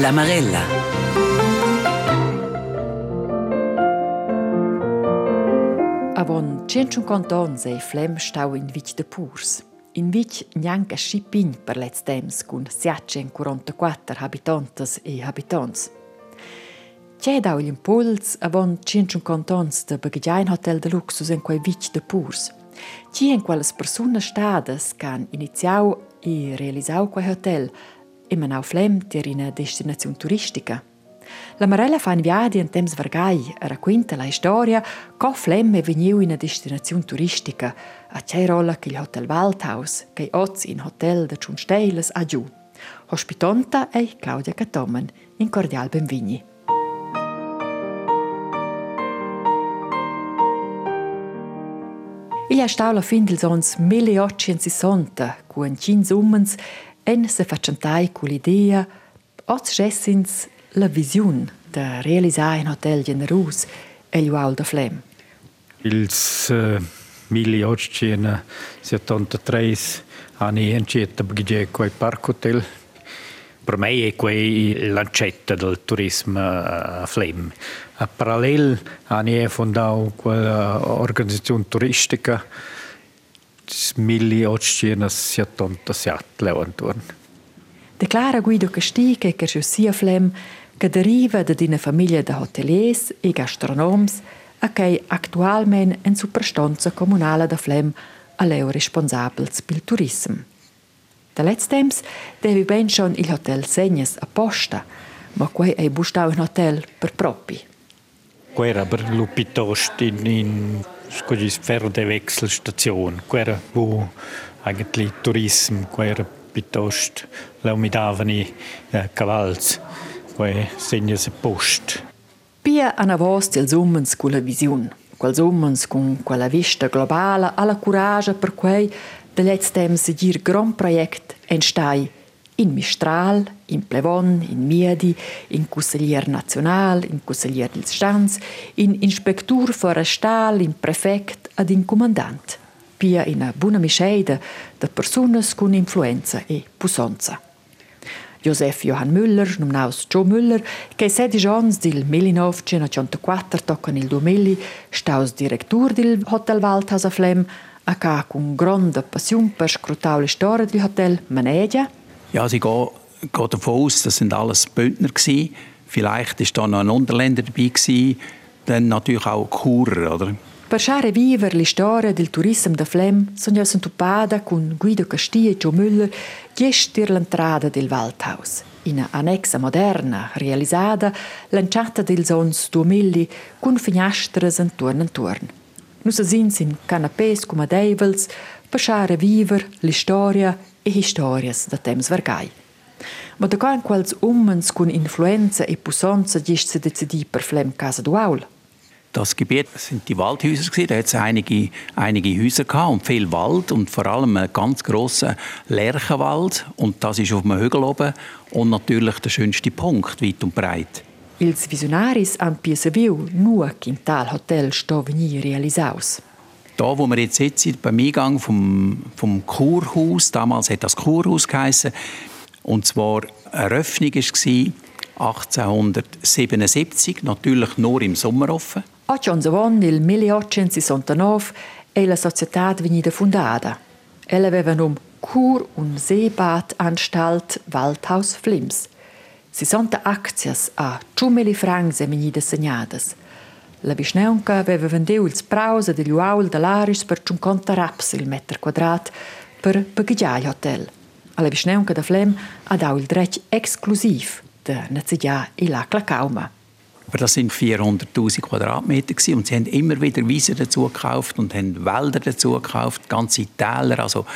La Marella. Avon 150 ans ei Flem stau in vich de purs. In vich neanche scipin per lets temps cun 744 habitantes e habitants. C'è dau l'impuls avon 150 ans de bagaggiain hotel de luxus in quei vich de purs. Ci in quelles persunas stadas can iniziau e realisau quei hotel e manau Flem ter ina destinazione turistica. La Marella fa un viadi in temps vargai e racconta la storia co Flem è in una destinazione turistica a c'è rolla che Hotel Waldhaus che oz in hotel de Ciunsteiles a giù. Hospitonta è Claudia Catomen in cordial benvigni. Il è stato la fin dels ans 1860, con cin ummens, en se facentai cu l'idea, oz gessins la visiun de realisar un hotel generus e l'ual de Flem. Ils uh, 1873 anni encieta bgide quei park hotel. Per me è quei lancetta del turismo a Flem. A parallel anni fondau quella organizzazione turistica 1877 levanturn. Declara Guido Casti che che sia Flem che deriva da una famiglia de hoteliers e gastronoms a che actualment en superstanza comunale da Flem a leu responsabels bil turism. Da letzt temps devi ben schon il hotel Segnes a posta, ma quei ei bustau un hotel per propi. Quera per lu piuttosto in, in scogis ferro de Wechselstation, quera wo eigentlich Tourism, quera piuttosto la umidavani eh, cavals, quei segnes e post. Pia ana vos dels ummens cu la visiun, quels ummens con quella vista globala alla coraggio per quei de letzt temps se dir gran projekt entstai in Mistral, in Plevon, in Miedi, in Consiglier National, in Consiglier dels Stans, in Inspektur Forestal, in Prefect ad in Commandant. Pia in a buna mischeida de personas con influenza e pussonza. Josef Johann Müller, nominaus Joe Müller, che sedi ans del 1984 tocca nel 2000, staus direttur del Hotel Waldhaus a Flem, a ca con grande passion per scrutare le storie del hotel Manegia. Ja, sie gehen, gehen davon aus, das sind alles Bündner gewesen. Vielleicht ist da noch ein Unterländer dabei gewesen, dann natürlich auch Churer, oder? Per fare vivere la storia del turismo da Flem, sono sentuppada con Guido Castilla e Joe Müller gestir l'entrada del Waldhaus. In annexa moderna, realizzata, lanciata del sons 2000 con finestre intorno intorno. Nus sins in canapés come deivels, per fare vivere la storia e storias da temps vargai. Ma da quan quals ummens con influenza e pussonza gest se decidi per Flem Casa Duaul? Das Gebiet sind die Waldhäuser gewesen. Da hat es einige, einige Häuser gehabt und viel Wald und vor allem einen ganz grossen Lärchenwald. Und das ist auf einem Hügel oben und natürlich der schönste Punkt, weit und breit. Ils visionaris han piesaviu nur Quintal Hotel sto veni realisaus. Da, wo wir jetzt sitzen, beim Eingang vom, vom Kurhaus, damals hat das Kurhaus geheißen, und zwar eine Eröffnung war 1877, natürlich nur im Sommer offen. Oggi on nel 1869 e la società venida fundata. Ella aveva num Kur- und Seebadanstalt Waldhaus Flims. 60 aczias a 2.000 francs venida segnadas. La Visneunca aveva vendiu ils praus degli uaul de l'Aris per 50 raps il metro quadrat per bagaggiai hotel. Alla Visneunca da Flem ha dau il dret exclusiv de Nazigia e la Clacauma. Aber das sind 400.000 Quadratmeter gewesen. und sie haben immer wieder Wiesen dazu gekauft und haben Wälder dazu gekauft, ganze Täler, also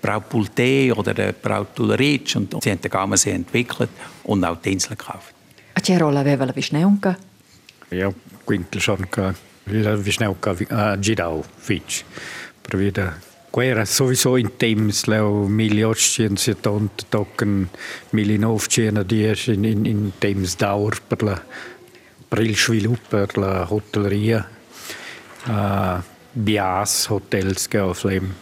Braupulte oder Brautuleric und sie haben den Gamensee entwickelt und auch die Insel gekauft. A che rolla aveva la Visneunca? Ja, quintel schon ca la Visneunca a girau fitch. Per vida Guerra sowieso in temps leu 1870 tocken 1910 in, in, in temps dauer per la sviluppo per la hotelleria uh, bias hotels che a Flem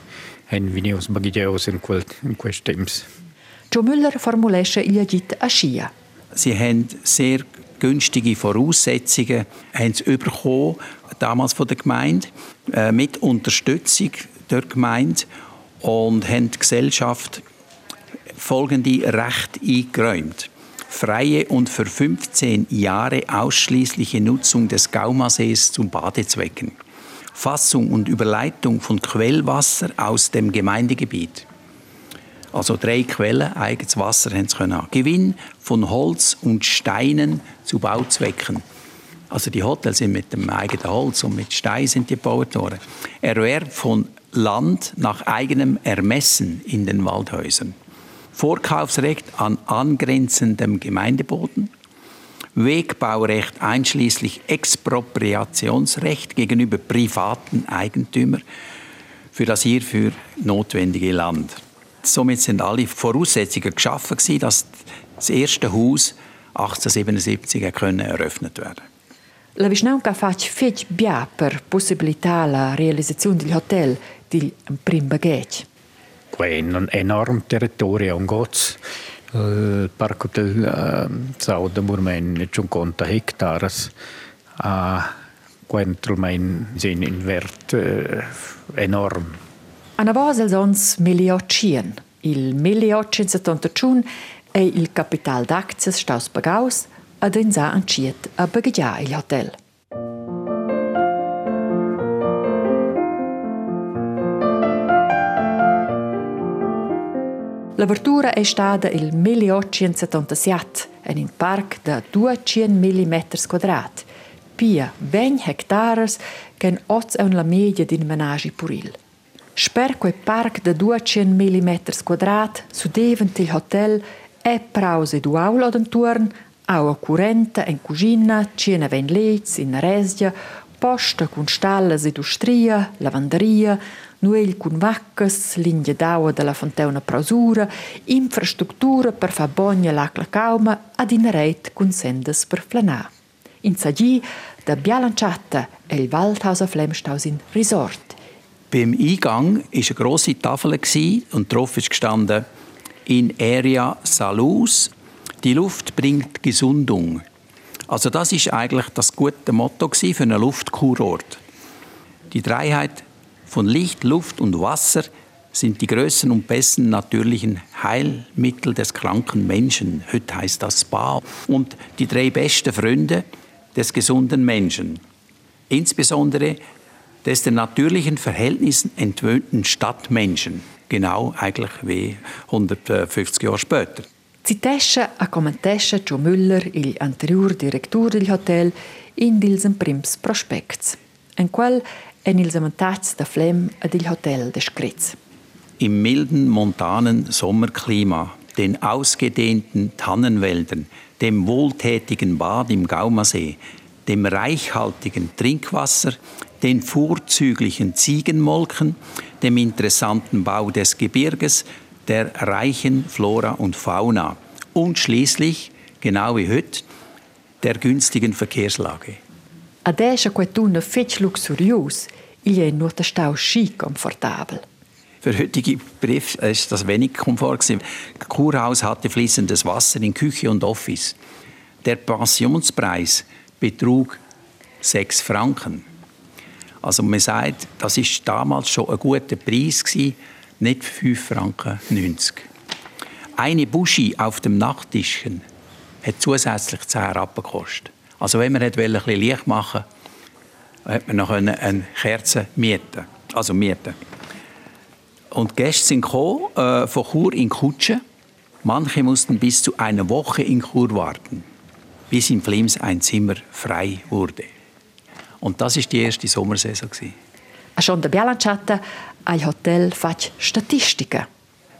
hen vinius bagideus in quel in quest temps. Joe Müller formulesce il agit a scia. Sie haben sehr günstige Voraussetzungen haben sie bekommen, damals von der Gemeinde, äh, mit Unterstützung der Gemeinde und haben die Gesellschaft folgende Rechte eingeräumt. Freie und für 15 Jahre ausschließliche Nutzung des Gaumasees zum Badezwecken. Fassung und Überleitung von Quellwasser aus dem Gemeindegebiet. Also drei Quellen, eigenes Wasser haben sie können. Gewinn von Holz und Steinen zu Bauzwecken. Also die Hotels sind mit dem eigenen Holz und mit Stein sind die gebaut worden. Erwerb von Land nach eigenem Ermessen in den Waldhäusern. Vorkaufsrecht an angrenzendem Gemeindeboden. Wegbaurecht einschließlich Expropriationsrecht gegenüber privaten Eigentümern für das hierfür notwendige Land. Somit sind alle Voraussetzungen geschaffen, dass das erste Haus 1877 eröffnet werden La Visnaunca fac fetg bia per possibilità la realizzazione del hotel di un prim baghetg. È un enorme territorio, un goz. Il parco del uh, Sau de Murmen è 50 hectare. Uh, Quentralmein sind in Wert uh, enorm. Ana vos els ons 1800. Il 1871 è il capital d'aczies staus pagaus ad ensa anciet a bagaggià il hotel. L'apertura è stata il 1877 in un parc da 200 mm quadrati, pia 20 hectares che è la media di menagi puril. Sper quei parc da 200 mm quadrati sudevent il hotel è prause du aula ad intorn Aua curenta en cucina, cena ven leits in resgia, posta cun stallas industria, lavanderia, nuel cun vaccas, linea d'aua della fonteuna prausura, infrastruttura per fa bogna l'acla cauma ad in reit cun sendas per flanar. In Sagi, da Bialanciata e il Waldhaus auf Lemstaus in Resort. Beim Eingang war eine grosse Tafel und drauf gestanden «In Area Salus die Luft bringt Gesundung. Also das ist eigentlich das gute Motto für einen Luftkurort. Die Dreiheit von Licht, Luft und Wasser sind die größten und besten natürlichen Heilmittel des kranken Menschen. Heute heißt das Spa. Und die drei besten Freunde des gesunden Menschen. Insbesondere des den natürlichen Verhältnissen entwöhnten Stadtmenschen. Genau eigentlich wie 150 Jahre später. Citescha a commentescha Joe Müller, il anterior director del hotel, in dils prims prospects, en quel en ils amantats da Flem ad il hotel descrits. Im milden montanen Sommerklima, den ausgedehnten Tannenwäldern, dem wohltätigen Bad im Gaumasee, dem reichhaltigen Trinkwasser, den vorzüglichen Ziegenmolken, dem interessanten Bau des Gebirges, der reichen Flora und Fauna und schließlich, genau wie heute, der günstigen Verkehrslage. Adesso quetuna fetch luxurius, il è nur der Stau schi komfortabel. Für heutige Brief ist das wenig Komfort gewesen. Kurhaus hatte fließendes Wasser in Küche und Office. Der Pensionspreis betrug 6 Franken. Also man sagt, das ist damals schon ein guter Preis gewesen nicht 5 Franken 90. Eine Buschi auf dem Nachttischchen hat zusätzlich 10 Rappen gekostet. Also wenn man ein bisschen Licht machen hat man noch eine Kerze mieten. Also mieten. Und Gäste sind gekommen, äh, von Chur in Kutsche. Manche mussten bis zu einer Woche in Chur warten, bis in Flims ein Zimmer frei wurde. Und das war die erste Sommersaison. Schon der Bialanciata ein Hotel fach Statistiken.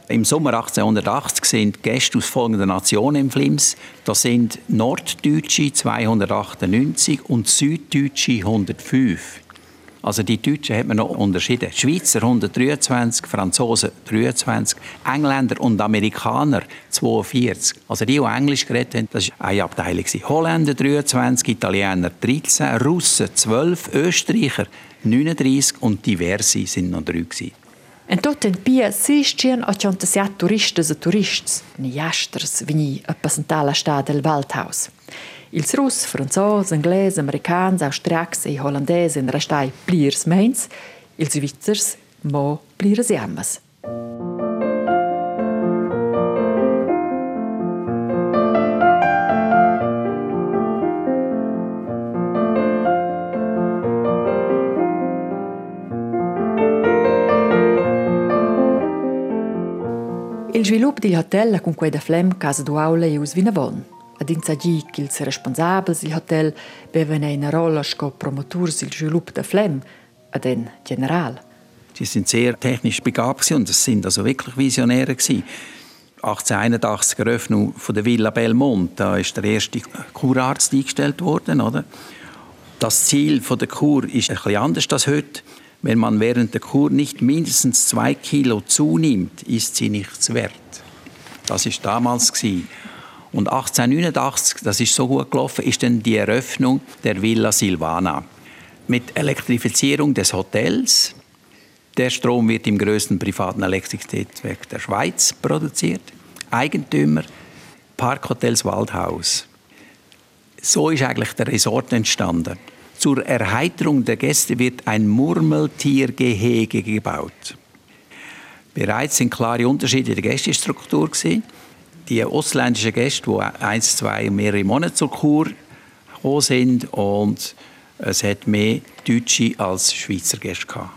Im Sommer 1880 sind Gäste aus folgenden Nationen im Flims. Das sind Norddeutsche 298 und Süddeutsche 105. Also die Deutschen hat man noch unterschieden. Schweizer 123, Franzosen 23, Engländer und Amerikaner 42. Also die, die Englisch geredet haben, das war eine Abteilung. Holländer 23, Italiener 13, Russen 12, Österreicher 39 und diverse sind noch drei. En tot en pia sistien o ciantasiat turistas e turists, ni jasters vini a passentala sta del Waldhaus. Ils Russ, Franzos, Angles, Americans, Austriacs e Hollandes en restai pliers meins, ils Svizzers mo pliers jammas. Il svilup del hotel con quei da Flem casa du aula e us vinavon. Ad insagi che ils responsabels del hotel beven una rolla sco promoturs il svilup da Flem, ad en general. Sie sind sehr technisch begabt und das sind also wirklich Visionäre gewesen. 1881 Eröffnung von der Villa Belmont, da ist der erste Kurarzt eingestellt worden, oder? Das Ziel von der Kur ist ein bisschen anders als heute. Wenn man während der Kur nicht mindestens zwei Kilo zunimmt, ist sie nichts wert. Das ist damals gewesen. Und 1889, das ist so gut gelaufen, ist dann die Eröffnung der Villa Silvana mit Elektrifizierung des Hotels. Der Strom wird im größten privaten Elektrizitätswerk der Schweiz produziert. Eigentümer Parkhotels Waldhaus. So ist eigentlich der Resort entstanden. Zur Erheiterung der Gäste wird ein Murmeltiergehege gebaut. Bereits sind klare Unterschiede in der Gästestruktur gesehen. Die ausländischen Gäste, die eins, zwei, mehrere Monate zur Kur gekommen sind und es hat mehr Deutsche als Schweizer Gäste gehabt.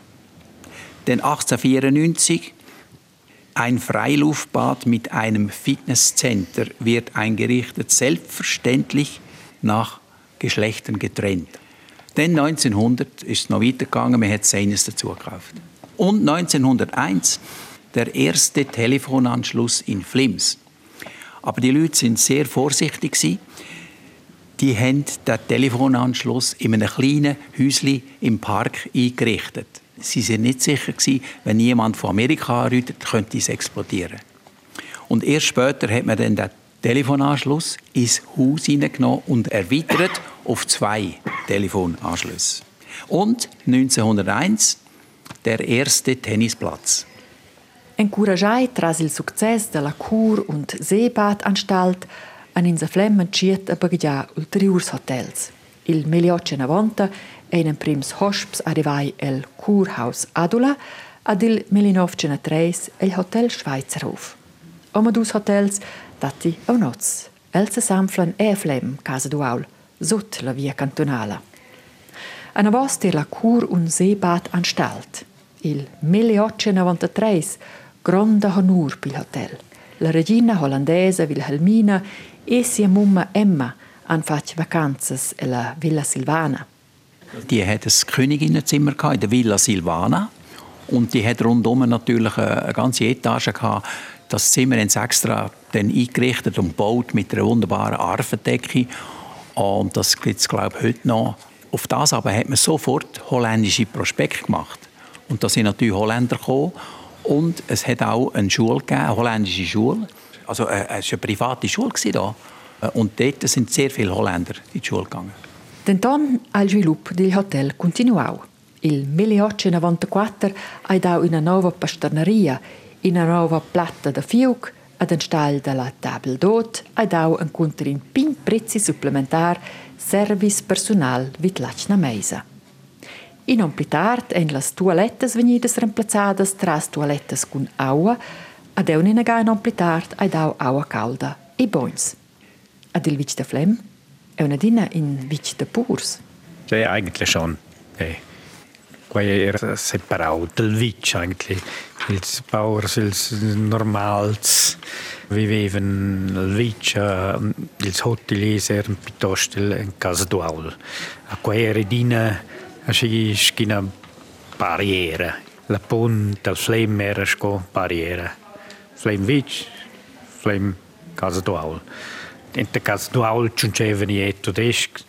Dann 1894 ein Freiluftbad mit einem Fitnesscenter wird eingerichtet, selbstverständlich nach Geschlechtern getrennt. Dann 1900 ist es noch weitergegangen, man hat seines dazu gekauft. Und 1901 der erste Telefonanschluss in Flims. Aber die Leute sind sehr vorsichtig gewesen. Die haben den Telefonanschluss in einem kleinen Häuschen im Park eingerichtet. Sie sind nicht sicher gewesen, wenn jemand von Amerika anruft, könnte es explodieren. Und erst später hat man dann den Telefonanschluss ins Haus hineingenommen und erweitert auf zwei Telefonanschlüsse. Und 1901 der erste Tennisplatz. Encouragiai tras il success della Kur- und Seebadanstalt an in Flem entschied a baggià ulteriors hotels. Il 1890 einen prims hosps arrivai el Kurhaus Adula ad il 1903 el Hotel Schweizerhof. Omadus Hotels dati au noz. Elsa Samflan e Flem Casa Duaul, sut la via cantonala. Ana vost la Kur- und Seebadanstalt. Il 1893 gronda honor pil hotel. La regina hollandesa Wilhelmina e sia mumma Emma han fatg vacanzas e la Villa Silvana. Die hat ein Königinnenzimmer in der Villa Silvana und die hat rundum natürlich eine ganze Etage gehabt. Das Zimmer haben sie extra dann eingerichtet und gebaut mit einer wunderbaren Arfendecke und das gibt es glaube ich heute noch. Auf das aber hat man sofort holländische Prospekt gemacht und da sind natürlich Holländer gekommen und es hat auch eine Schule gegeben, eine holländische Schule. Also äh, es war eine private Schule da. Und dort sind sehr viele Holländer in die Schule gegangen. Denton al sviluppo del hotel continuau. Il 1894 hai dau una nova pasterneria, una nova platta da fiuc, ad un stall della table d'hôte, hai dau un contrin pin prezzi supplementar service personal vit lachna meisa. In non pli tard en las toalettes venidas reemplazadas tras toalettes cun aua, ad eun in agai non pli tard hai dau aua calda e boins. Ad il vic de Flem, è una dina in vic de Purs. Ja, eigentlich schon. Ja. Quai era separato dal vic eigentlich. Ils Bauers, ils normals vivevano al vic, ils hoteliers erano piuttosto in casa dual. A quai era dina Asi skina barriera. La punta, il flame era sco barriera. Flame vic, flame casa dual. In der casa dual c'uncevano i tedeschi,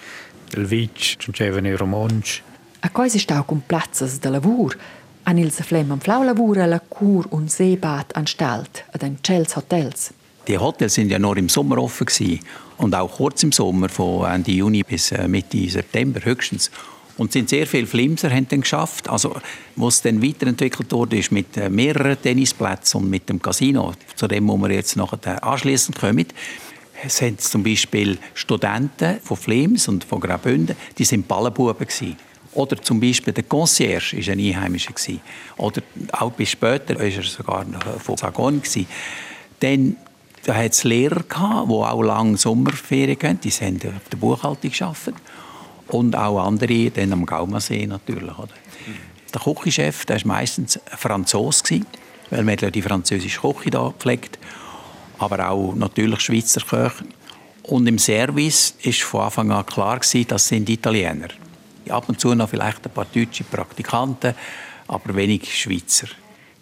il vic c'uncevano i romanci. A quasi stau con plazzas de lavur, an il flem am flau lavur la Kur- und Seebad anstalt, ad ein Chels Hotels. Die Hotels sind ja nur im Sommer offen gewesen. und auch kurz im Sommer von Ende Juni bis Mitte September höchstens. Und sind sehr viele Flimser haben dann geschafft. Also, was dann weiterentwickelt wurde, ist mit äh, mehreren Tennisplätzen und mit dem Casino, zu dem wo wir jetzt nachher anschließend kommen. Es sind zum Beispiel Studenten von Flims und von Graubünden, die sind Ballenbuben gewesen. Oder zum Beispiel der Concierge war ein Einheimischer. Oder auch bis später war er sogar von Sagon. Dann da hat es Lehrer die auch lange Sommerferien gehen. Die haben auf der Buchhaltung gearbeitet. Und auch andere, dann am Gaumasee natürlich. Oder? Der Küchenchef war meistens ein Franzose, weil man die französische Küche hier gepflegt aber auch natürlich Schweizer Köche. Und im Service war von Anfang an klar, das sind Italiener. Ab und zu noch vielleicht ein paar deutsche Praktikanten, aber wenig Schweizer.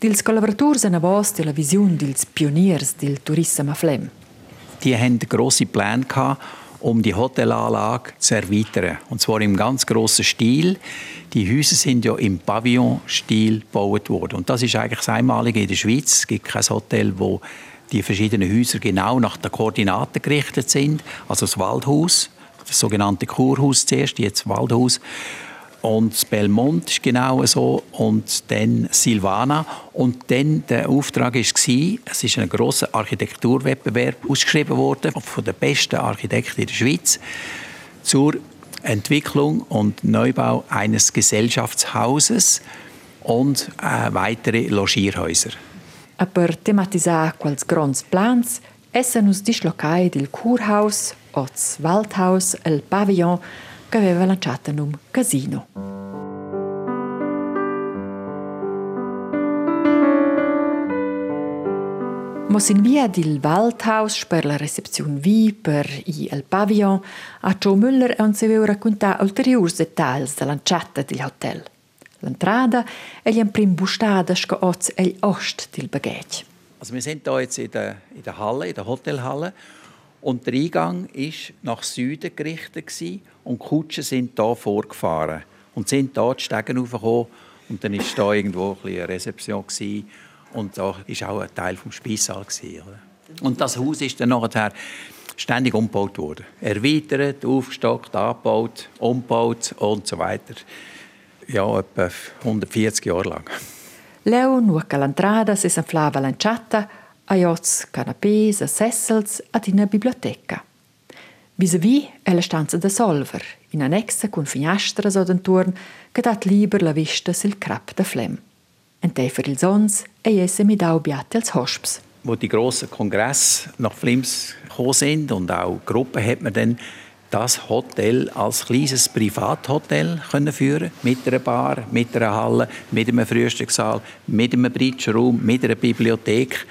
Dils collaborators hanno vos la Vision dils Pioniers del Tourismus Flem. Die hatten grosse Pläne um die Hotelanlage zu erweitern. Und zwar im ganz grossen Stil. Die Häuser sind ja im Pavillon-Stil gebaut worden. Und das ist eigentlich das Einmalige in der Schweiz. Es gibt kein Hotel, wo die verschiedenen Häuser genau nach den Koordinaten gerichtet sind. Also das Waldhaus, das sogenannte Kurhaus zuerst, jetzt Waldhaus. Und das Belmont ist genau so. Und dann Silvana. Und dann der Auftrag war, es ist ein grosser Architekturwettbewerb ausgeschrieben worden von den besten Architekten in der Schweiz zur Entwicklung und Neubau eines Gesellschaftshauses und äh, weitere Logierhäuser. A per tematizzare quels grands plans, essen us dislocai del Kurhaus, oz Waldhaus, el Pavillon, che aveva lanciato un casino. Mos in via del Waldhaus per la recepzione vi per i pavillon a Joe Müller on se veu raccontar ulteriors dettagls da lanciata del hotel. L'entrada e gli prim bustada sco oz el ost del bagage. Also wir sind hier jetzt in der, in der Halle, in der Hotelhalle und der Eingang ist nach Süden gerichtet und die Kutschen sind hier vorgefahren und sind hier die Stegen hochgekommen und dann war da irgendwo ein eine Rezeption gewesen. und da war auch ein Teil des Speissaal. Und das Haus ist dann nachher ständig umgebaut worden. Erweitert, aufgestockt, angebaut, umgebaut und so weiter. Ja, etwa 140 Jahre lang. Leo, nur l'entrada, si s'enflava lanciata a iots canapés, a sessels ad in biblioteca. Vis-a-vis è la stanza da solver, in annexa con finestres od entorn, che dat liber la vista sil crap da flem. En te per ils ons e esse mi dau biate als hosps. Wo die grossen Kongresse nach Flims gekommen sind und auch Gruppen hat man dann das Hotel als kleines Privathotel können führen mit einer Bar, mit einer Halle, mit einem Frühstückssaal, mit einem Bridge-Raum, mit einer Bibliothek.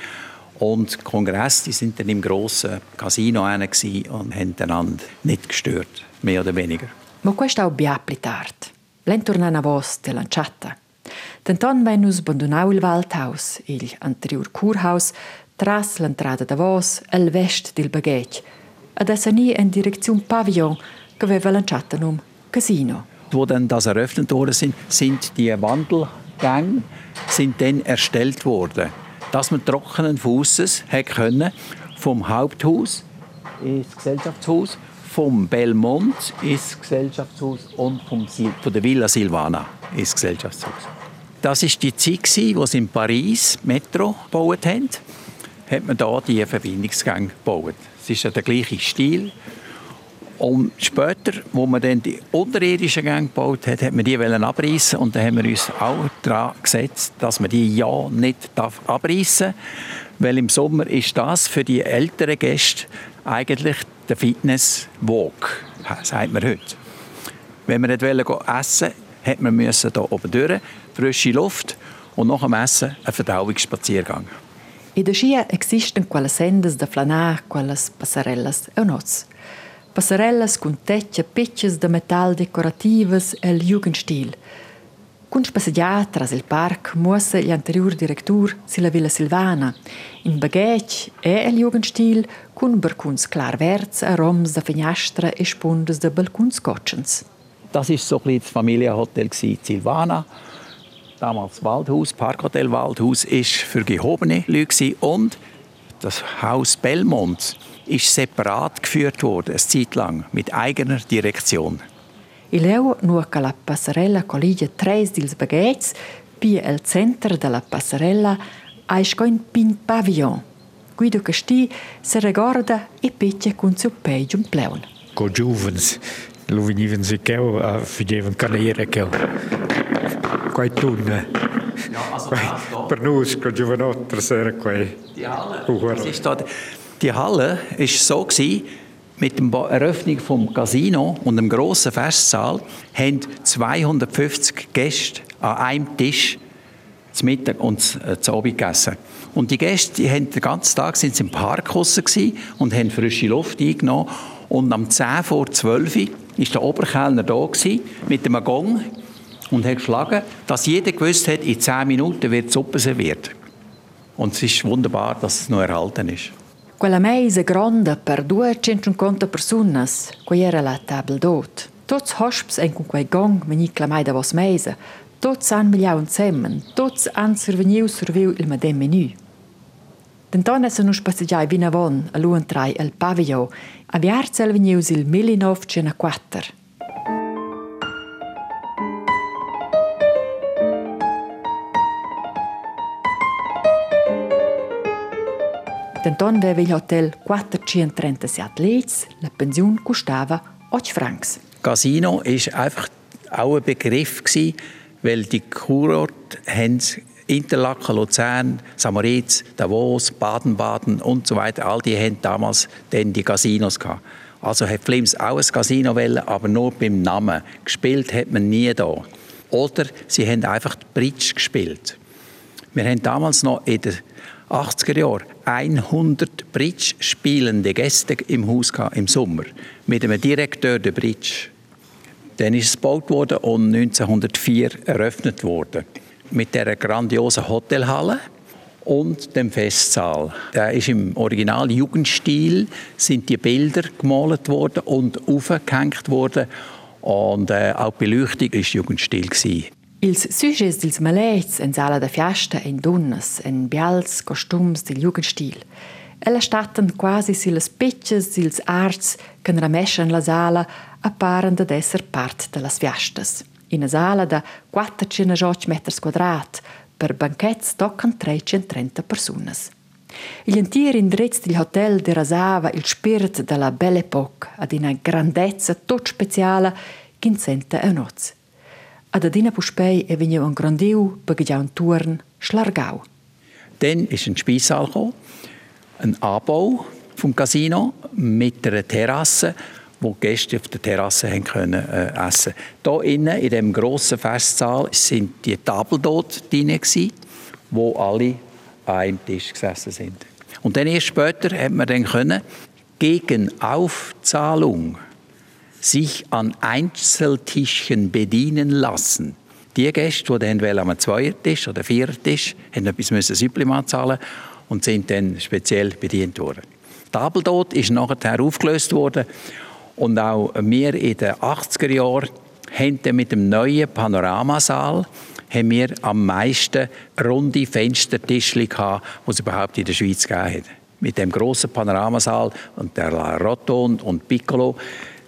Und die Kongresse die sind dann im grossen Casino und haben einander nicht gestört, mehr oder weniger. Ma questo è biapli tard. L'entornana vos de lanciata. Denton venus abandonau il Waldhaus, il anterior Kurhaus, tras l'entrada da vos, el vest del bagage, ad essani in Direktion Pavillon, che aveva lanciata num Casino. Wo dann das eröffnet worden sind, sind die Wandelgänge sind dann erstellt worden dass man trockenen Fußes können vom Haupthaus ins Gesellschaftshaus, vom Belmont ins Gesellschaftshaus und vom Sil von der Villa Silvana ins Gesellschaftshaus. Das ist die Zeit, wo sie in Paris Metro gebaut haben. Hat man da die Verbindungsgänge gebaut. Es ist ja der gleiche Stil und später, wo man dann die unterirdischen Gänge gebaut hat, hat man die abreißen und dann haben wir uns auch daran gesetzt, dass man die ja nicht abreißen darf, weil im Sommer ist das für die älteren Gäste eigentlich der Fitness Walk, sagt man heute. Wenn wir nicht essen wollten, hat man müssen hier oben durch, frische Luft und nach dem Essen einen Verdauungsspaziergang. In der Scia existem quelle sendas de flanar, quelles passarellas e noz. Passarellas con tecce pecces de metal decorativas e il Jugendstil. Cun spassegiar tras il parc muossa gli anterior directur silla Villa Silvana, in bagage e il Jugendstil cun balcuns klar verts e roms de finestra e spundes de balcuns gotchens. Das ist so ein das Familienhotel Silvana. Damals Waldhaus, Parkhotel Waldhaus, ist für gehobene Leute und das Haus Belmont ist separat geführt worden, eine Zeit lang, mit eigener Direktion. E leu nur che la passerella colligia tres dils bagheits, pi el centro della passerella eis co in pin pavillon. Guido Casti se recorda e peccia con suo peggio un pleun. Co giuvens, lo venivan si cheu a figevan canere cheu. Quai tunne. Ja, also per nus, co giovanotter sera quai. Die Halle, Uhr. das ist da, die Halle ist so mit der Eröffnung vom Casino und dem grossen Festsaal haben 250 Gäste an einem Tisch zum Mittag und zum Abend gegessen. Und die Gäste die haben den ganzen Tag sind im Park gewesen und haben frische Luft eingenommen. Und am 10 vor 12 Uhr war der Oberkellner da mit einem Gong und hat geschlagen, dass jeder gewusst hat, in 10 Minuten wird die Suppe serviert. Und es ist wunderbar, dass es noch erhalten ist. Quella mesa grande per 250 personas, quei era la table d'hôte. Tots hosps en con quei gong veni clamai da vos mesa. Tots han migliau insemmen, tots han surveniu surviu il medem menù. Denton essa nus passeggiai vina von a luentrai el pavillon, a viarzel venius il 1904. Denton veva il hotel 437 Leits, la pension costava 8 francs. Casino ist einfach auch ein Begriff gewesen, weil die Kurorte Interlaken, Luzern, Samaritz, Davos, Baden-Baden und so weiter, all die haben damals dann die Casinos gehabt. Also hat Flims auch ein Casino wollen, aber nur beim Namen. Gespielt hat man nie da. Oder sie haben einfach Bridge gespielt. Wir haben damals noch in den 80er Jahren 100 Bridge spielende Gäste im Haus im Sommer mit einem Direktor der Bridge. Dann ist es gebaut worden und 1904 eröffnet worden mit der grandiosen Hotelhalle und dem Festsaal. Der ist im Original Jugendstil sind die Bilder gemalt worden und aufgehängt worden und äh, auch die Beleuchtung ist Jugendstil gewesen. Ils sujets dils malets en sala da fiasta en donnas, en bials costums del jugendstil. Ella statten quasi silas petches dils arts che rameschan la sala apparen ad esser part de las fiastas. In a sala da 418 meters quadrat, per banquets toccan 330 personas. Il entier indrezz del hotel derasava il spirit della belle époque ad una grandezza tot speciala che senta a noz. Ad adina puspei e vegniu un grandiu begiau un turn schlargau. Dann ist ein Speissaal gekommen, ein Anbau vom Casino mit einer Terrasse, wo die Gäste auf der Terrasse haben können, äh, essen Hier innen, in dem grossen Festsaal, sind die Tafel dort drin, wo alle an einem Tisch gesessen sind. Und dann erst später hat man dann können, gegen Aufzahlung sich an Einzeltischchen bedienen lassen. Die Gäste, die dann am Zweiertisch oder Vierertisch haben etwas müssen Supplement zahlen und sind dann speziell bedient worden. Die Tafel dort ist nachher aufgelöst worden und auch wir in den 80er Jahren haben dann mit dem neuen Panoramasaal haben wir am meisten runde Fenstertischli gehabt, die es überhaupt in der Schweiz gegeben hat. Mit dem grossen Panoramasaal und der La Rotonde und Piccolo,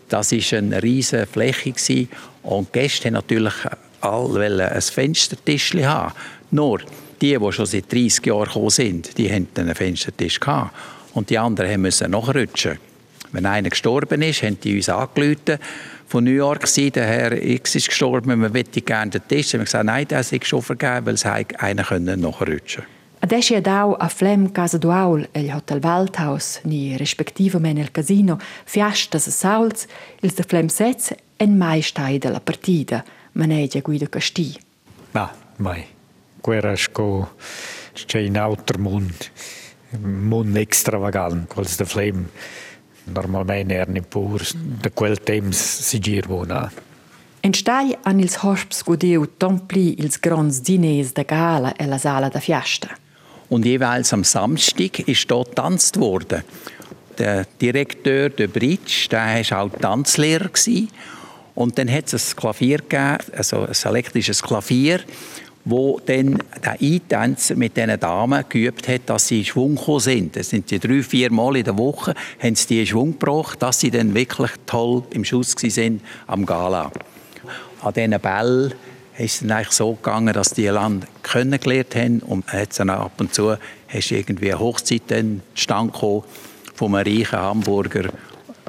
das war eine riesige Fläche gewesen. und die Gäste haben natürlich alle ein Fenstertischli haben. Nur die, die schon seit 30 Jahren gekommen sind, die hatten einen Fenstertisch gehabt und die anderen mussten nachrutschen. Wenn einer gestorben ist, haben die uns angerufen von New York sein, der Herr X ist gestorben, man möchte gerne den Tisch. Wir haben gesagt, nein, der ist schon vergeben, weil es einer nachrutschen Adesso è dau a Flem Casa Duaul e Hotel Waldhaus, ni respektivamente il casino, fiastas e sauls, ils de Flem Setz en mai stai della partita, manegia Guido Casti. Ma, mai. Quera sco c'è in altro mondo, un mondo extravagant, quels de Flem normalmente erano pur da quel temps si girvona. En stai han ils hosps godiu tompli ils grands diners de gala e la sala da fiasta. Und jeweils am Samstag ist dort getanzt worden. Der Direktor der Bridge, der war auch Tanzlehrer. Gewesen. Und dann hat es ein Klavier gegeben, also ein elektrisches Klavier, wo dann der Eintänzer mit diesen Damen geübt hat, dass sie in Schwung gekommen sind. Das sind die drei, vier Mal in der Woche, haben sie die in Schwung gebracht, dass sie dann wirklich toll im Schuss sind am Gala. an diesen Bällen ist es dann eigentlich so gegangen, dass die Land kennengelernt haben und hat dann ab und zu hast irgendwie eine Hochzeit dann stand von einem reichen Hamburger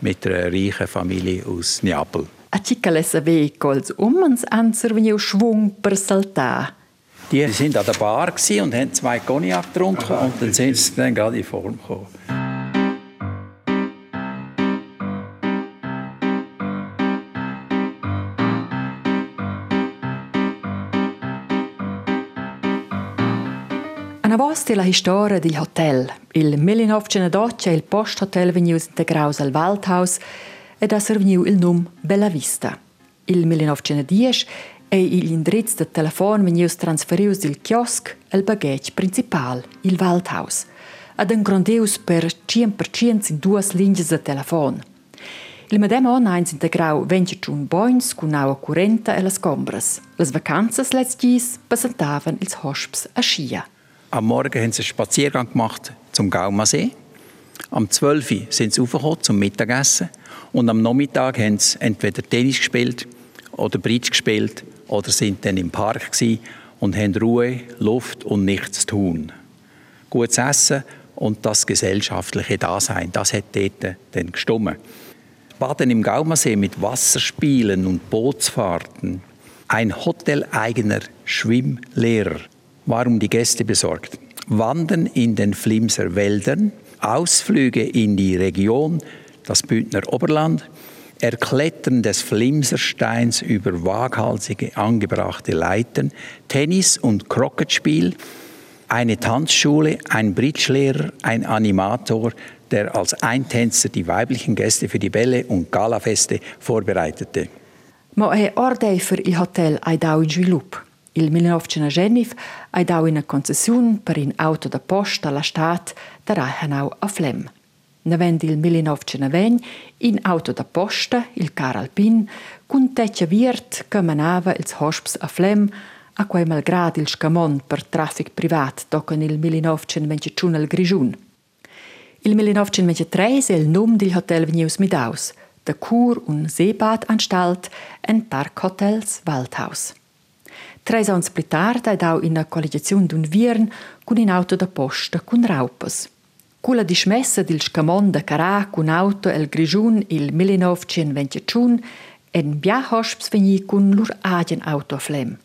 mit einer reichen Familie aus Neapel. A Cicale sape cols umens anser vegniu schwung per. Die sind an der Bar und haben zwei Cognac getrunken und dann sind sie dann gerade in Form gekommen. Una voz della storia del hotel, il 1912 il post-hotel vegnius integraus al Waldhaus ed ha serviu il num Bella Vista. Il 1910 e il indirizz de telefon vegnius transferius dil chiosk al baghetg principal, il Waldhaus, ad engrondeus per 100% in duas linges de telefon. Il medem on eins integrau vencitun boins cun aua curenta e las combras. Las vacanzas let's gis passentavan ils hosps a Schia. Am Morgen haben sie einen Spaziergang gemacht zum Gaumasee. Am 12 Uhr sind sie aufgekommen zum Mittagessen. Und am Nachmittag haben sie entweder Tennis gespielt oder Bridge gespielt oder sind dann im Park und haben Ruhe, Luft und nichts zu tun. Gutes Essen und das gesellschaftliche Dasein, das hat dort dann gestummen. Baden im Gaumasee mit Wasserspielen und Bootsfahrten. Ein hoteleigener Schwimmlehrer war um die Gäste besorgt. Wandern in den Flimser Wäldern, Ausflüge in die Region, das Bündner Oberland, Erklettern des Flimsersteins über waghalsige angebrachte Leitern, Tennis- und Krocketspiel, eine Tanzschule, ein Bridgelehrer, ein Animator, der als Eintänzer die weiblichen Gäste für die Bälle und Galafeste vorbereitete. Ma è ordei für il hotel ai dau in svilup. Il 1919 ai dau in concessiun per in auto da posta alla stat da Reichenau a Flem. Navend il 1920 in auto da posta il car alpin cun teccia viert che manava ils hosps a Flem a quei malgrad il scamon per traffic privat tocan il 1921 al Grigiun. Il 1923 è il num del hotel venius midaus, der Kur- und Seebadanstalt en Parkhotels Waldhaus. Tres ans pli tard ed au in a collegiaziun d'un viern cun in auto da posta cun raupas. Culla dismessa dil scamon da Carà cun auto el Grigiun il 1921 en bia hosps vegni cun lur agen auto a flem.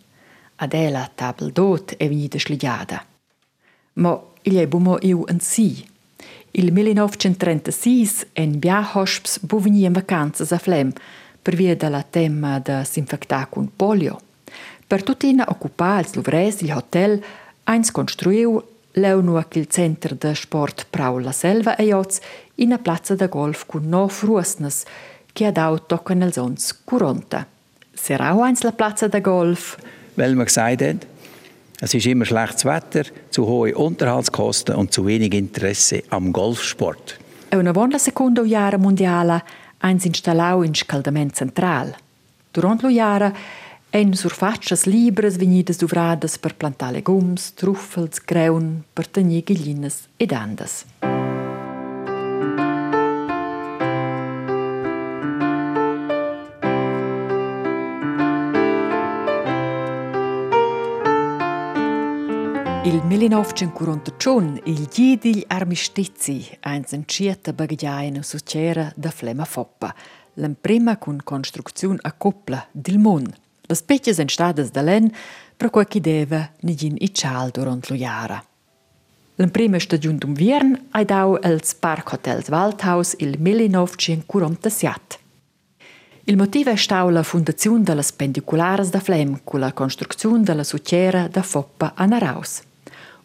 Adela tabel dot e vegni desligiada. Ma il è bumo iu en si. Il 1936 en bia hosps bu vegni in vacanzas a flem per via della tema da s'infectar cun polio. Per tutina occupar ils luvres il hotel eins construiu leu nu il center de sport Prau la Selva e Joz in a plazza da golf cun no fruosnas che ha dau tocan els ons 40. Serau eins la plazza da golf? Weil man gesagt hat, es ist immer schlechtes Wetter, zu hohe Unterhaltskosten und zu wenig Interesse am Golfsport. E una buona seconda Jahre mondiala eins installau in scaldament central. Durant lo Jahre en surfaccias libres venidas duvradas per plantar legums, truffels, greun, per tenir gallines ed andas. Il 1941 il gli digli armistizi eins encieta bagaggiaina succera da Flema Foppa, l'emprima cun construcziun a coppla dil mun. Las petjas entstadas da len, per quel chi deva negin i cial durant lo jara. L'emprima stagiun d'un viern ai dau els Parkhotels Waldhaus il 1947. Il motiv è stau la fondazione delle pendiculares da Flem con la costruzione della succera da Foppa a Naraus.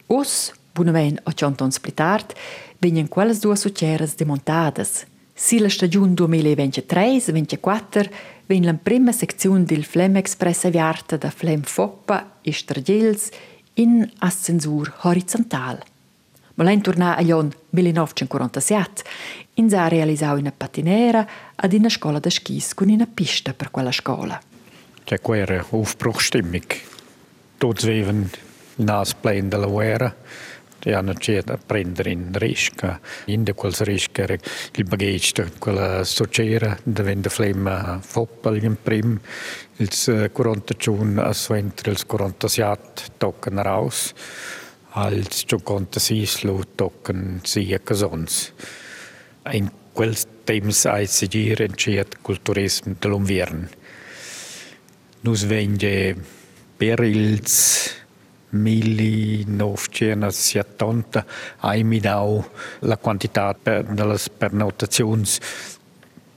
Us, bunaven o centons plitart, venien quelles due succeras demontadas. Si la stagiun 2023-24 ven la prima sezione del Flem Express aviarta da Flem Foppa e Stradils in ascensur horizontal. Molein tornar a Jon 1947, in sa realisau una patinera ad una scola da skis con una pista per quella scola. C'è quella Aufbruchstimmung. Dort zweven nasplein della guerra. E hanno cercato di prendere in rischio, in quel rischio era il bagaglio, quella sociera, diventa flemma foppel in prim, il 40 giorni a sventre, il 47 toccano raus, als 56 lo toccano sia che sons. In quel temps a seguire il culturismo dell'inverno. Nus vende per ils 1970 hai midau la quantità delle pernotazioni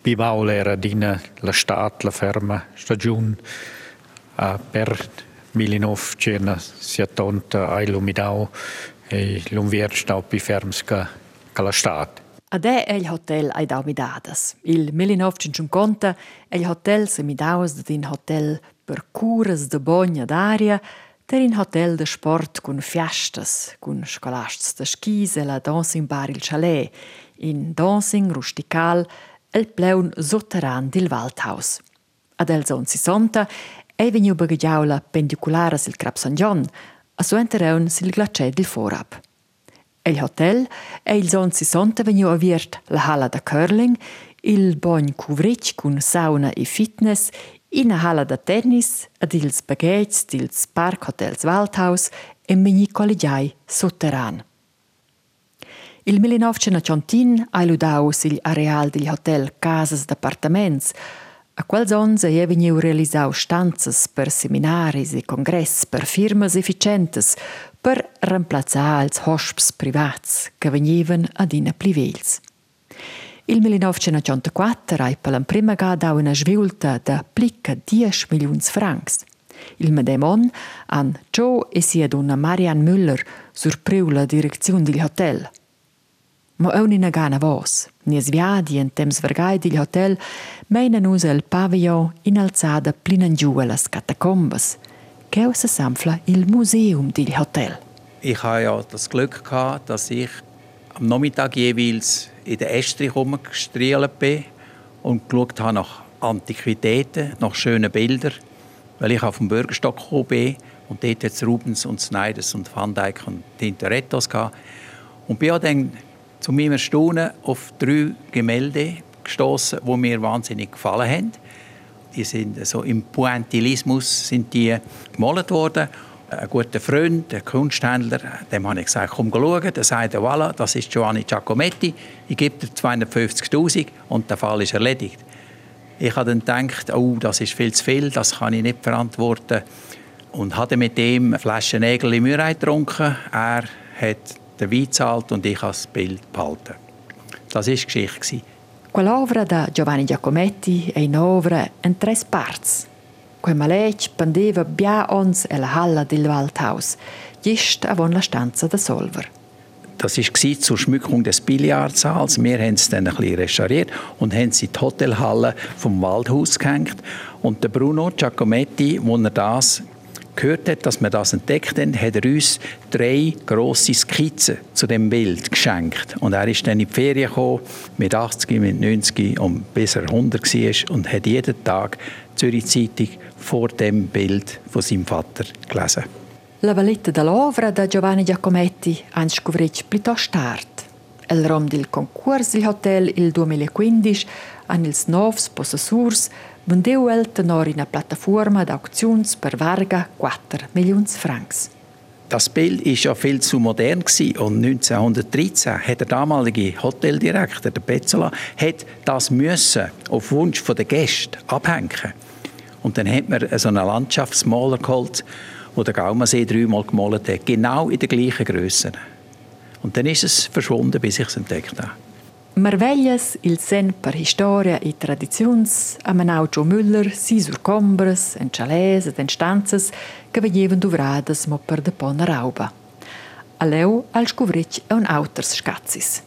bivau era dina la stat la ferma stagione uh, per 1970 hai lumidau e l'unvier stau pi ferms ca, ca la stat. Ad è il hotel ai dau midadas. Il 1950 il hotel se midauas d'in hotel per curas de bogna d'aria ter in hotel de sport cun fiestas, cun scolasts de skis e la dancing bar il chalet, in dancing rustical el pleun sotterran dil Waldhaus. Ad el zon 60 ei veniu bagagiau la pendiculara sil Crap San John, a so entereun sil glacè dil Vorab. El hotel e il zon 60 veniu aviert la hala da curling, il bogn cuvric cun sauna e fitness, in a hala da tennis, ad ils bagheits dils Park Hotels Waldhaus e mini collegiai sotterran. Il 1990 ha ludau sil areal del hotel Casas d'Appartaments, a qual zons e veniu realisau stanzas per seminaris e congress per firmas efficientes per remplazzar als hosps privats che venivan ad ina plivels. Il 1984 hai per la prima gada una svilta da plica 10 milioni francs. Il medemon an Joe e sia donna Marianne Müller surpriu la direzione del hotel. Ma è una gana vos. Nies viadi en temps vergai del hotel meinen us el pavillon in alzada plinan giù las catacombas. Che se samfla il museum del hotel. Ich habe ja das Glück gehabt, dass ich am Nachmittag jeweils in den Estrich herumgestrielt bin und geschaut habe nach Antiquitäten, nach schönen Bildern, weil ich auf dem Bürgerstock gekommen bin und dort jetzt Rubens und Snyders und Van Dyck und Tintorettos gehabt. Und bin dann zu meinem Erstaunen auf drei Gemälde gestoßen, die mir wahnsinnig gefallen haben. Die sind so im Pointillismus sind die gemalt worden ein guter Freund, ein Kunsthändler, dem habe ich gesagt, komm schauen. Der sagte, voilà, das ist Giovanni Giacometti, ich gebe dir 250'000 und der Fall ist erledigt. Ich habe dann gedacht, oh, das ist viel zu viel, das kann ich nicht verantworten. Und hatte mit ihm eine Flasche Nägel im Mürei getrunken. Er hat den Wein gezahlt und ich habe das Bild behalten. Das war die Geschichte. Quell'opera da Giovanni Giacometti è un'opera in tre parti. Quei maletg pendeva bia ons e la halla del Waldhaus, just avon la stanza da Solver. Das war zur Schmückung des Billardsaals. Wir haben es dann ein bisschen restauriert und haben sie in die Hotelhalle vom Waldhaus gehängt. Und der Bruno Giacometti, als er das gehört hat, dass wir das entdeckt haben, hat er uns drei grosse Skizzen zu dem Bild geschenkt. Und er ist dann in die Ferien gekommen, mit 80, mit 90 und bis er 100 war und hat jeden Tag Zürich Zeitung vor dem Bild von seinem Vater gelesen. La Valletta dell'Ovra da Giovanni Giacometti ha scoperto piuttosto tardi. Il rom del concorso del hotel il 2015 an ils novs possessors vendeu el tenor in una piattaforma d'auktions per Varga 4 Millionen Francs. Das Bild war ja viel zu modern und 1913 hat der damalige Hoteldirektor, der Petzola, hat das müssen auf Wunsch der Gäste abhängen. Und dann hat man so einen Landschaftsmaler geholt, der den Gaumasee dreimal gemalt hat, genau in der gleichen Größe. Und dann ist es verschwunden, bis ich es entdeckt habe. Marveglias il sen per historia e tradizions a Manaucio Müller si sur combres, en chalets ed en stanzas che venievan duvradas mo per de pona rauba. Aleu al scuvric e un auters scazzis.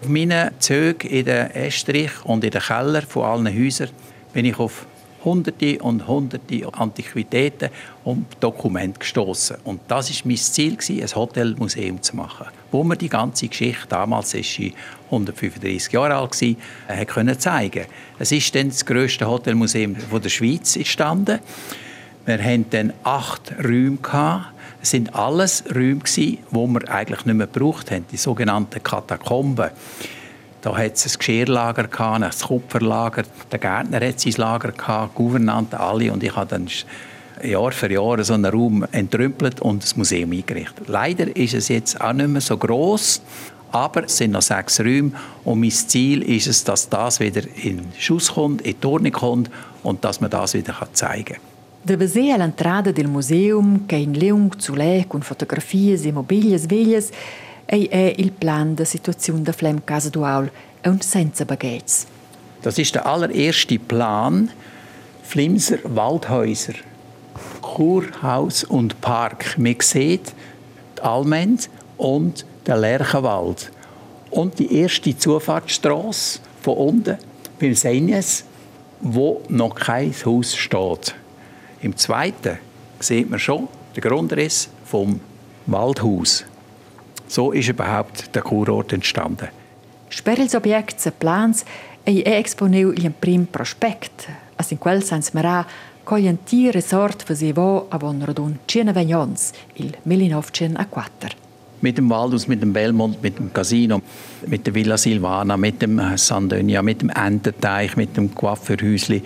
Auf meinen Zügen in der Estrich und in den Keller von allen Häusern bin ich auf hunderte und hunderte Antiquitäten und Dokumente gestoßen. Und das ist mein Ziel ein Hotelmuseum zu machen, wo man die ganze Geschichte damals ist sie 135 Jahre alt war, äh, zeigen. Es ist dann das größte Hotelmuseum der Schweiz entstanden. Wir hatten dann acht Räume Es sind alles Räume, die wir eigentlich nicht mehr gebraucht haben, die sogenannten Katakomben. Da hat es ein Geschirrlager, ein Kupferlager, der Gärtner hat sein Lager, Gouvernanten, alle. Und ich habe dann Jahr für Jahr so einen Raum entrümpelt und das Museum eingerichtet. Leider ist es jetzt auch nicht mehr so groß, aber es sind noch sechs Räume und mein Ziel ist es, dass das wieder in Schuss kommt, in die kommt und dass man das wieder zeigen kann. Da vese all'entrada del museum che in leung zu lei con fotografie e mobilias ei è il plan der Situation der Flem Casa Duaul und senza Baguettes. Das ist der allererste Plan Flimser Waldhäuser. Kurhaus und Park. Man sieht die Almend und den Lerchenwald. Und die erste Zufahrtsstraße von unten beim Senjes, wo noch kein Haus steht. Im zweiten sieht man schon den Grundriss vom Waldhaus. So ist überhaupt der Kurort entstanden. Sperils objekts e plans ei è exponeu il prim prospect, as in quel sens marà Coglian ti resort facevo avon radun Cina Vagnons, il 1904. Mit dem Waldhaus, mit dem Belmont, mit dem Casino, mit der Villa Silvana, mit dem Sandonia, mit dem Ententeich, mit dem Coiffeurhäusli.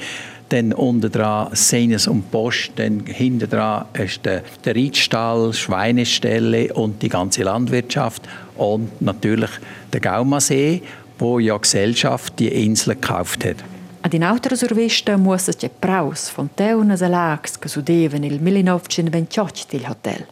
Dann unten dran Seines und Post, dann hinten dran ist der, der Reitstall, Schweinestelle und die ganze Landwirtschaft und natürlich der Gaumasee, wo ja Gesellschaft die Insel gekauft hat. Ad in autra survesta muossa c'è e lacs che sudevan il 1928 del hotel.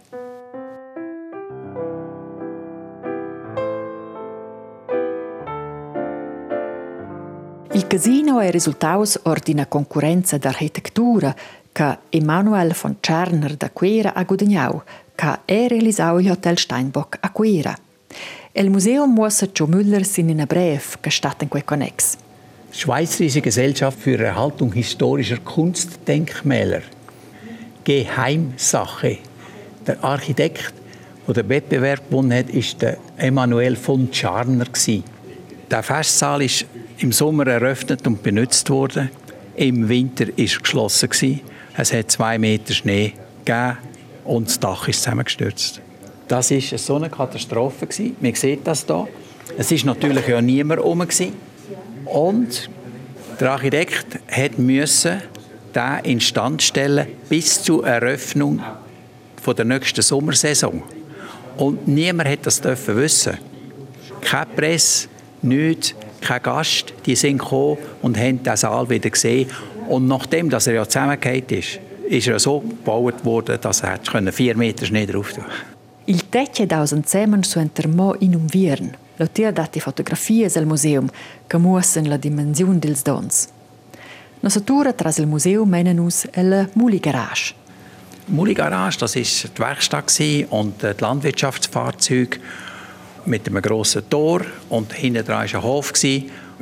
Il casino è risultaus or d'ina concorrenza d'architettura che Emanuel von Czerner da Quera ha guadagnau, che è realisau il Hotel Steinbock a Quera. Il museum muossa Joe Müller sin in a brev che stat in quei connex. Schweizerische Gesellschaft für Erhaltung historischer Kunstdenkmäler. Geheimsache. Der Architekt, der den Wettbewerb gewonnen hat, der Emanuel von Czarner. Der Festsaal ist im Sommer eröffnet und benutzt worden. Im Winter ist er geschlossen. Es hat zwei Meter Schnee gegeben und das Dach ist zusammengestürzt. Das war so eine Katastrophe. Man sieht das hier. Es war natürlich ja niemand herum. Und der Architekt musste den instand stellen bis zur Eröffnung der nächsten Sommersaison. Und niemand hat das wissen. Keine Presse, nichts, kein Gast. Die sind gekommen und haben den Saal wieder gesehen. Und nachdem dass er ja zusammengefallen ist, ist er so gebaut worden, dass er vier Meter Schnee drauf tun Il tecce dausen zusammen su entermo in un viern. L'auteur dati fotografie al museum che muossen la dimensione dels dons. Nossa Tour tras il museum meinen uns el Muli Garage. Muli Garage, das ist die Werkstatt und die Landwirtschaftsfahrzeuge mit einem grossen Tor und hinten dran war ein Hof,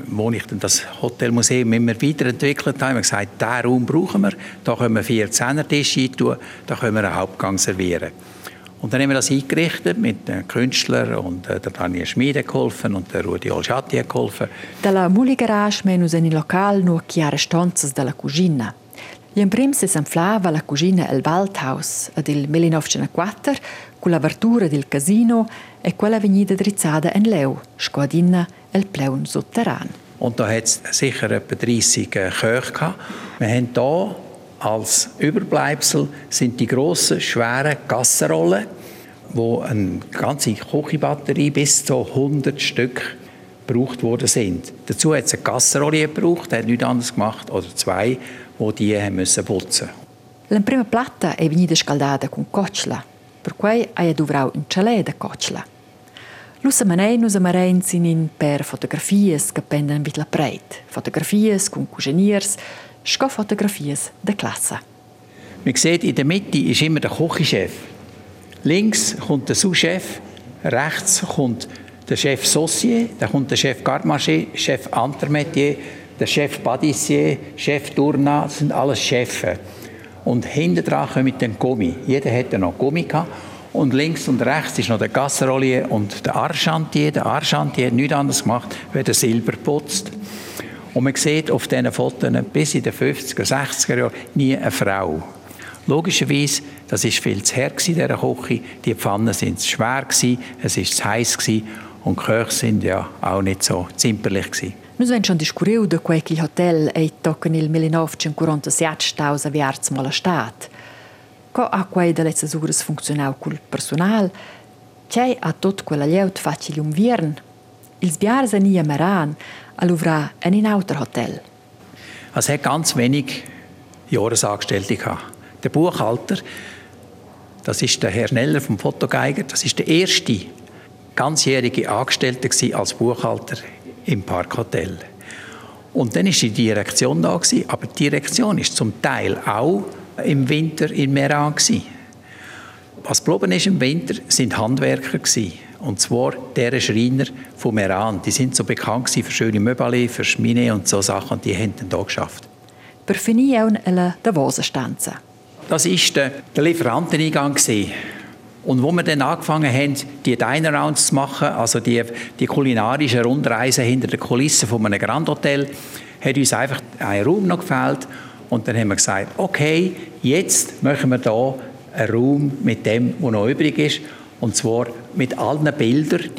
wo ich dann das Hotelmuseum immer weiterentwickelt habe. Ich habe gesagt, diesen Raum brauchen wir, da können wir vier Zehnertische tun, da können wir einen Hauptgang servieren. Und dann haben wir das eingerichtet mit den Künstlern und äh, der Daniel Schmiede geholfen und der Rudi Olschatti geholfen. Dalla Muli Garage menus in il local nur chiare stanzas della cucina. Gli prim si s'enflava la cucina El Waldhaus ed il 1904 con l'apertura del casino e quella vegnida drizzata in Leu, squadina el pleun sotterran. Und da hat es sicher etwa 30 äh, Köche gehabt. Wir haben hier als Überbleibsel sind die grossen, schweren Gassenrollen, wo eine ganze Küchenbatterie bis zu 100 Stück gebraucht worden sind. Dazu hat es eine Gassenrolle gebraucht, hat nichts anderes gemacht, oder zwei, die die haben müssen putzen. La prima platta è venuta scaldata con coccia, per cui ha dovrau un cialè da coccia. Lusa manenus amarein sinin per fotografies che pendan vit la preit, fotografies con cugeniers, sco fotografies de Klasse. Man sieht, in der Mitte ist immer der Kochchef. Links kommt der Sous-Chef, rechts kommt der Chef Saucier, dann kommt der Chef Garde Chef Intermetier, der Chef Padissier, Chef Tourna, das sind alles Chefs. Und hinten dran kommt dann Gummi. Jeder hatte noch Gummi gehabt. Und links und rechts ist noch der Gasserolier und der Archantier. Der Archantier hat nichts anderes gemacht, als der Silber putzt. Und man sieht auf diesen Fotos bis in den 50er, 60er Jahren nie eine Frau. Logischerweise Das ist viel zu hart in dieser Küche. Die Pfannen sind zu schwer es ist zu heiß und die Köche sind ja auch nicht so zimperlich. Noi abbiamo schon discusso di quel che il hotel è tocca nel 1947 stausa viarz mal stat. Co a quei delle ures funzionau col personal, c'è a tot quella lieut facili un viern. Ils biars a nie meran, all'uvra in ein auter Hotel. Es hat ganz wenig Jahresangestellte gehabt. Der Buchhalter, das ist der Herr Schneller vom Fotogeiger, das ist der erste ganzjährige Angestellte als Buchhalter im Parkhotel. Und dann ist die Direktion da gewesen, aber die Direktion ist zum Teil auch im Winter in Meran. Was geblieben ist im Winter, sind Handwerker gewesen. Und zwar deren Schreiner von Meran. Die sind so bekannt für schöne Möbel, für Schmine und so Sachen. Und die haben dann hier geschafft. Per finire una Davosenstanza. Das war der, der Lieferanteneingang. Und wo wir dann angefangen haben, die Diner Rounds zu machen, also die, die kulinarische Rundreise hinter den Kulissen von einem Grand Hotel, hat uns einfach ein Raum noch gefehlt. Und dann haben wir gesagt, okay, jetzt machen wir hier einen Raum mit dem, was noch übrig ist. Und zwar mit allen Bildern,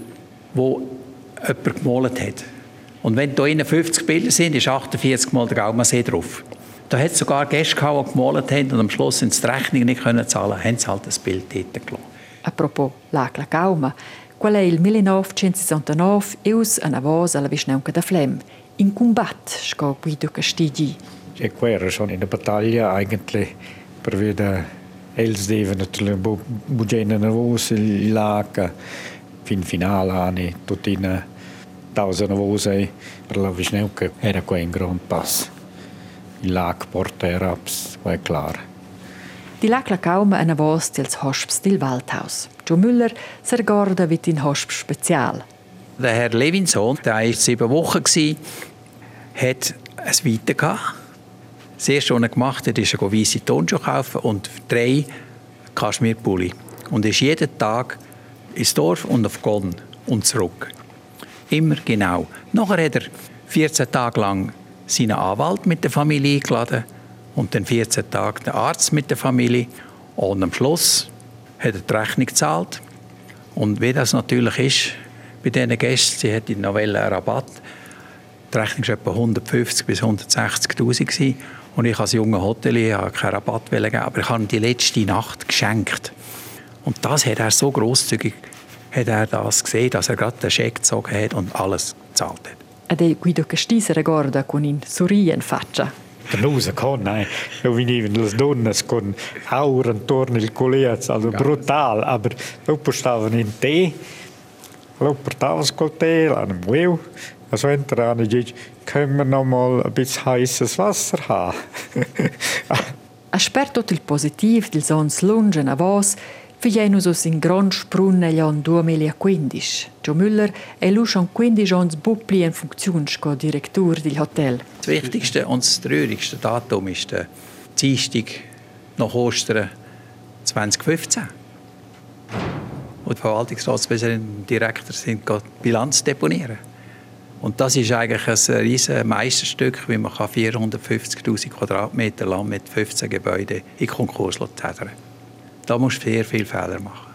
die jemand gemalt hat. Und wenn da 50 Bilder sind, ist 48 Mal der Gaumasee drauf. Da hat es sogar Gäste gehabt, die gemalt haben und am Schluss sind die Rechnung nicht können zahlen, haben sie halt das Bild dort gelassen. Apropos l'Acla Gauma, qual è il 1969 eus una voz alla Visneunca da Flem, in combat, sco Guido Castigi. Ja, era schon in der Battaglia eigentlich per via els deve natürlich bugena nervos il lac fin finale anni tutina tausa nervose per la Visneunca era qua in grand pass. Il lac porta eraps, è klar. Die Lacla kauma eine voz dels Hosps del Waldhaus. Joe Müller sergorda vit in Hosp spezial. Der Herr Levinson, der war sieben Wochen, hat ein Weite gehabt. Das erste, was er hat, ist er weisse Tonschuhe kaufen und drei Kaschmirpulli. Und ist jeden Tag ins Dorf und auf Gonn und zurück. Immer genau. Nachher hat er 14 Tage lang seinen Anwalt mit der Familie eingeladen und dann 14 Tage der Arzt mit der Familie. Und am Schluss hat er die Rechnung gezahlt. Und wie das natürlich ist, bei diesen Gästen, sie hat in Novelle einen Rabatt. Die Rechnung war etwa 150 bis 160'000 und ich als junger Hotelier habe keinen Rabatt geben, aber ich habe ihm die letzte Nacht geschenkt. Und das hat er so großzügig hat er das gesehen, dass er gerade den Scheck gezogen hat und alles gezahlt hat. Ade Guido Castiza ricorda con un sorriso in faccia. Canusa con, eh. venivano le donne con aura intorno al collet, also brutal, aber dopo stavano in tè, lo portavano col tè, l'hanno muoio, also entrano e dice, können wir noch mal ein bisschen heißes Wasser haben? Asper tot il positiv del sons lungen a vos, Figlienus us in grand sprun negli anni 2015. Joe Müller è lu schon 15 ans bupli in Funktion sco Direktor del Hotel. Das wichtigste und das traurigste Datum ist der Dienstag nach Ostern 2015. Und der Verwaltungsratspräsident und Direktor sind Bilanz deponieren. Und das ist eigentlich ein riesiges Meisterstück, wie man 450'000 Quadratmeter Land mit 15 Gebäuden in Konkurs zählen da musst du sehr viele Fehler machen.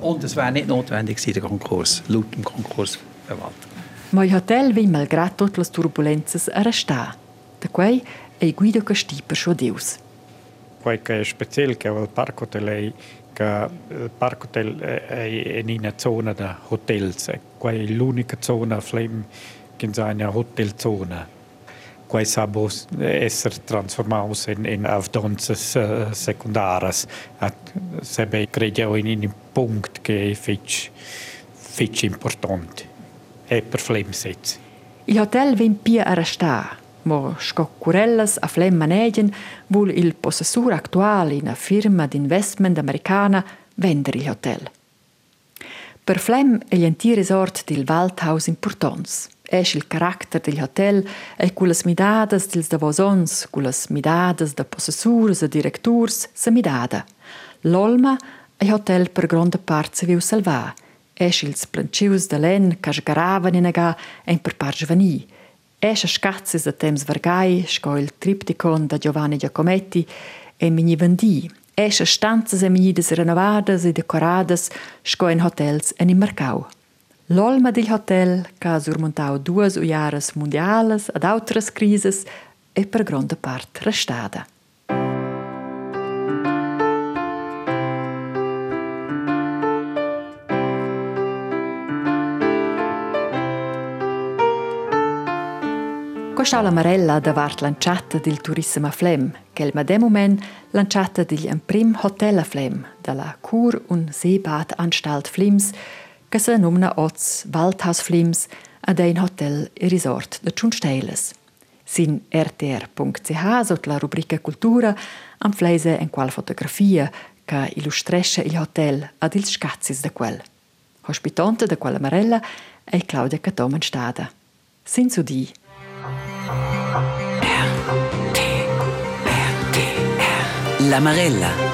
Und es wäre nicht notwendig gewesen, der Konkurs, laut dem Konkursverwalter. Ma il hotel vi malgrado tutte le turbulenze arrestà. Da quei è Guido Castiper schon Deus. Quel che è speciale che il parco hotel è che il parco hotel è in una zona di hotels. Quella è l'unica zona flem che è una hotelzona quei sabos essere transformados in, in avdanzas uh, secundaras. At sebe credevo in un punto che fitch, fitch importante. E per Flemsitz. Il hotel vin pia arrestà, mo scoccurellas a Flem manegen vul il possessur actual in una firma d'investment americana vender il hotel. Per Flem è l'antico resort del Waldhaus importants. Esch il carattere del hotel e quelles midadas dils davosons, quelles midadas da possessurs e directurs sa midada. L'olma è hotel per grande parte se viu salvar. Esch ils plancius de len ca sgaravan in aga en per par giovani. Esch a scazzes de temps vargai, sco il tripticon da Giovanni Giacometti e mini vendi. Esce stanzas eminidas renovadas e decoradas sco in hotels en in Marcau. L'olma del hotel, ha surmontau duas ujares mondiales ad autras crises, è per grande part restada. Questa è la marella davart lanciata del turismo a Flem, che è il moment lanciata del prim hotel a Flem, dalla Kur- und Seebadanstalt Flims, che si nomina Oz Waldhaus Flims ad ein Hotel e Resort de Tschunsteiles. Sin rtr.ch sotto la rubrica Cultura am fleise en qual fotografia che illustresce il hotel ad ils scazzis de quel. Hospitante de quella marella è Claudia Catomen Stada. Sin su di La Marella.